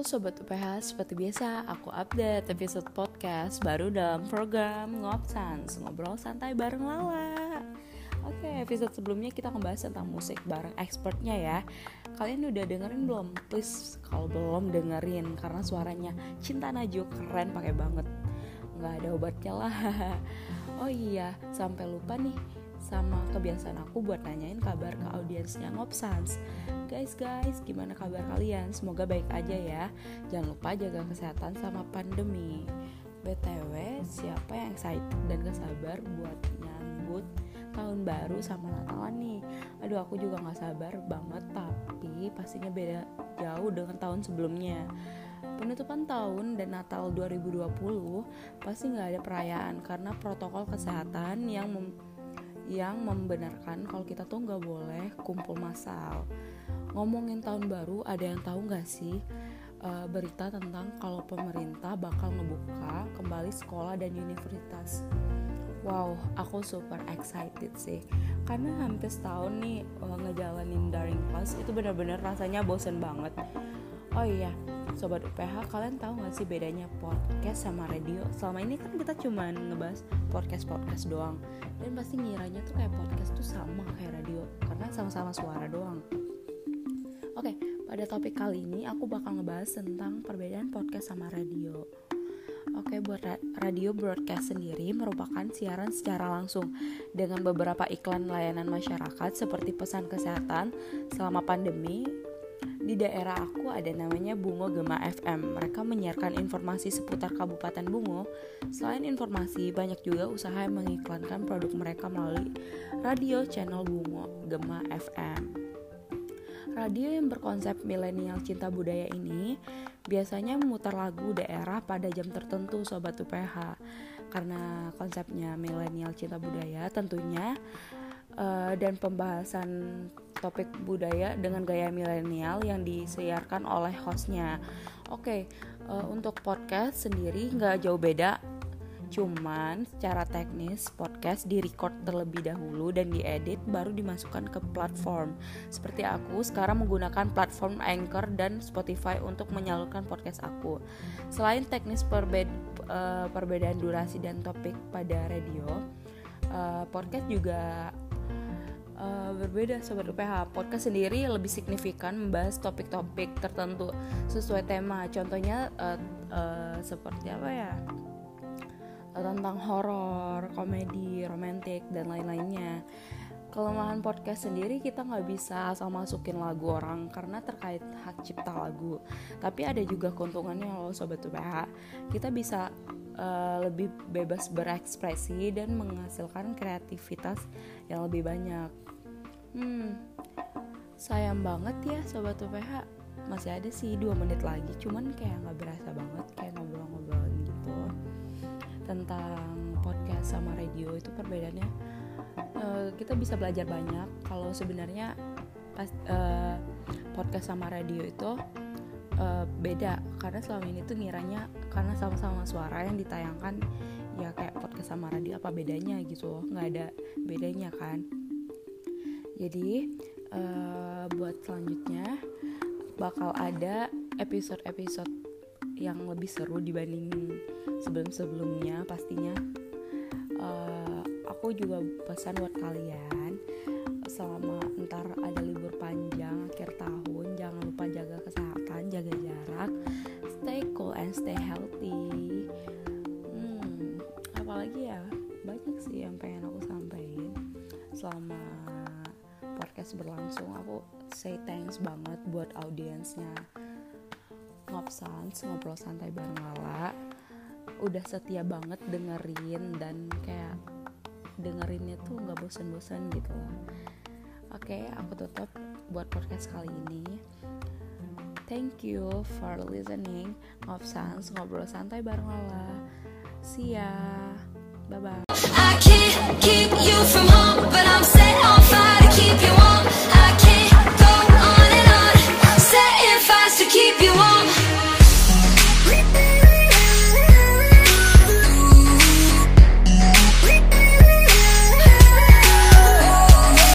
Sobat UPH, seperti biasa aku update episode podcast baru dalam program Ngopsans Ngobrol santai bareng Lala. Oke, episode sebelumnya kita ngebahas tentang musik bareng expertnya ya. Kalian udah dengerin belum? Please, kalau belum dengerin Karena suaranya Cinta Najwa keren pakai banget. Nggak ada obatnya lah. Oh iya, sampai lupa nih sama kebiasaan aku buat nanyain kabar ke audiensnya Ngopsans. Guys guys, gimana kabar kalian? Semoga baik aja ya. Jangan lupa jaga kesehatan sama pandemi. BTW, siapa yang excited dan gak sabar buat nyambut tahun baru sama Natalan nih? Aduh aku juga gak sabar banget Tapi pastinya beda jauh dengan tahun sebelumnya. Penutupan tahun dan Natal 2020 pasti nggak ada perayaan karena protokol kesehatan yang yang membenarkan kalau kita tuh nggak boleh kumpul massal. Ngomongin tahun baru, ada yang tahu nggak sih uh, berita tentang kalau pemerintah bakal ngebuka kembali sekolah dan universitas? Wow, aku super excited sih Karena hampir setahun nih uh, ngejalanin daring class itu benar-benar rasanya bosen banget Oh iya, Sobat UPH, kalian tahu gak sih bedanya podcast sama radio? Selama ini kan kita cuma ngebahas podcast-podcast doang Dan pasti ngiranya tuh kayak podcast tuh sama kayak radio Karena sama-sama suara doang Oke, pada topik kali ini aku bakal ngebahas tentang perbedaan podcast sama radio Oke, buat radio broadcast sendiri merupakan siaran secara langsung dengan beberapa iklan layanan masyarakat seperti pesan kesehatan selama pandemi. Di daerah aku ada namanya Bungo Gema FM. Mereka menyiarkan informasi seputar Kabupaten Bungo. Selain informasi, banyak juga usaha yang mengiklankan produk mereka melalui radio channel Bungo Gema FM. Radio yang berkonsep milenial cinta budaya ini biasanya memutar lagu daerah pada jam tertentu sobat UPH. Karena konsepnya milenial cinta budaya tentunya uh, dan pembahasan topik budaya dengan gaya milenial yang disiarkan oleh hostnya. Oke, okay, uh, untuk podcast sendiri nggak jauh beda Cuman secara teknis podcast direcord terlebih dahulu dan diedit baru dimasukkan ke platform. Seperti aku sekarang menggunakan platform Anchor dan Spotify untuk menyalurkan podcast aku. Selain teknis perbed uh, perbedaan durasi dan topik pada radio, uh, podcast juga uh, berbeda sobat UPH. Podcast sendiri lebih signifikan membahas topik-topik tertentu sesuai tema. Contohnya uh, uh, seperti apa ya? tentang horor, komedi, romantik dan lain-lainnya. Kelemahan podcast sendiri kita nggak bisa asal masukin lagu orang karena terkait hak cipta lagu. Tapi ada juga keuntungannya loh sobat UPH. Kita bisa uh, lebih bebas berekspresi dan menghasilkan kreativitas yang lebih banyak. Hmm, sayang banget ya sobat UPH masih ada sih dua menit lagi cuman kayak nggak berasa banget kayak ngobrol-ngobrol gitu. Tentang podcast sama radio itu perbedaannya uh, kita bisa belajar banyak. Kalau sebenarnya pas uh, podcast sama radio itu uh, beda. Karena selama ini tuh ngiranya karena sama-sama suara yang ditayangkan ya kayak podcast sama radio apa bedanya gitu loh? Nggak ada bedanya kan jadi uh, buat selanjutnya bakal ada episode-episode yang lebih seru dibanding sebelum-sebelumnya pastinya. Uh, aku juga pesan buat kalian selama ntar ada libur panjang akhir tahun jangan lupa jaga kesehatan jaga jarak stay cool and stay healthy. Hmm, apalagi ya banyak sih yang pengen aku sampaikan selama podcast berlangsung aku say thanks banget buat audiensnya. Ngopsans ngobrol santai bareng Lala. Udah setia banget dengerin dan kayak dengerinnya tuh nggak bosan-bosan gitu. Lah oke aku tutup buat podcast kali ini. Thank you for listening. Ngopsans ngobrol santai bareng Lala. See ya. Bye bye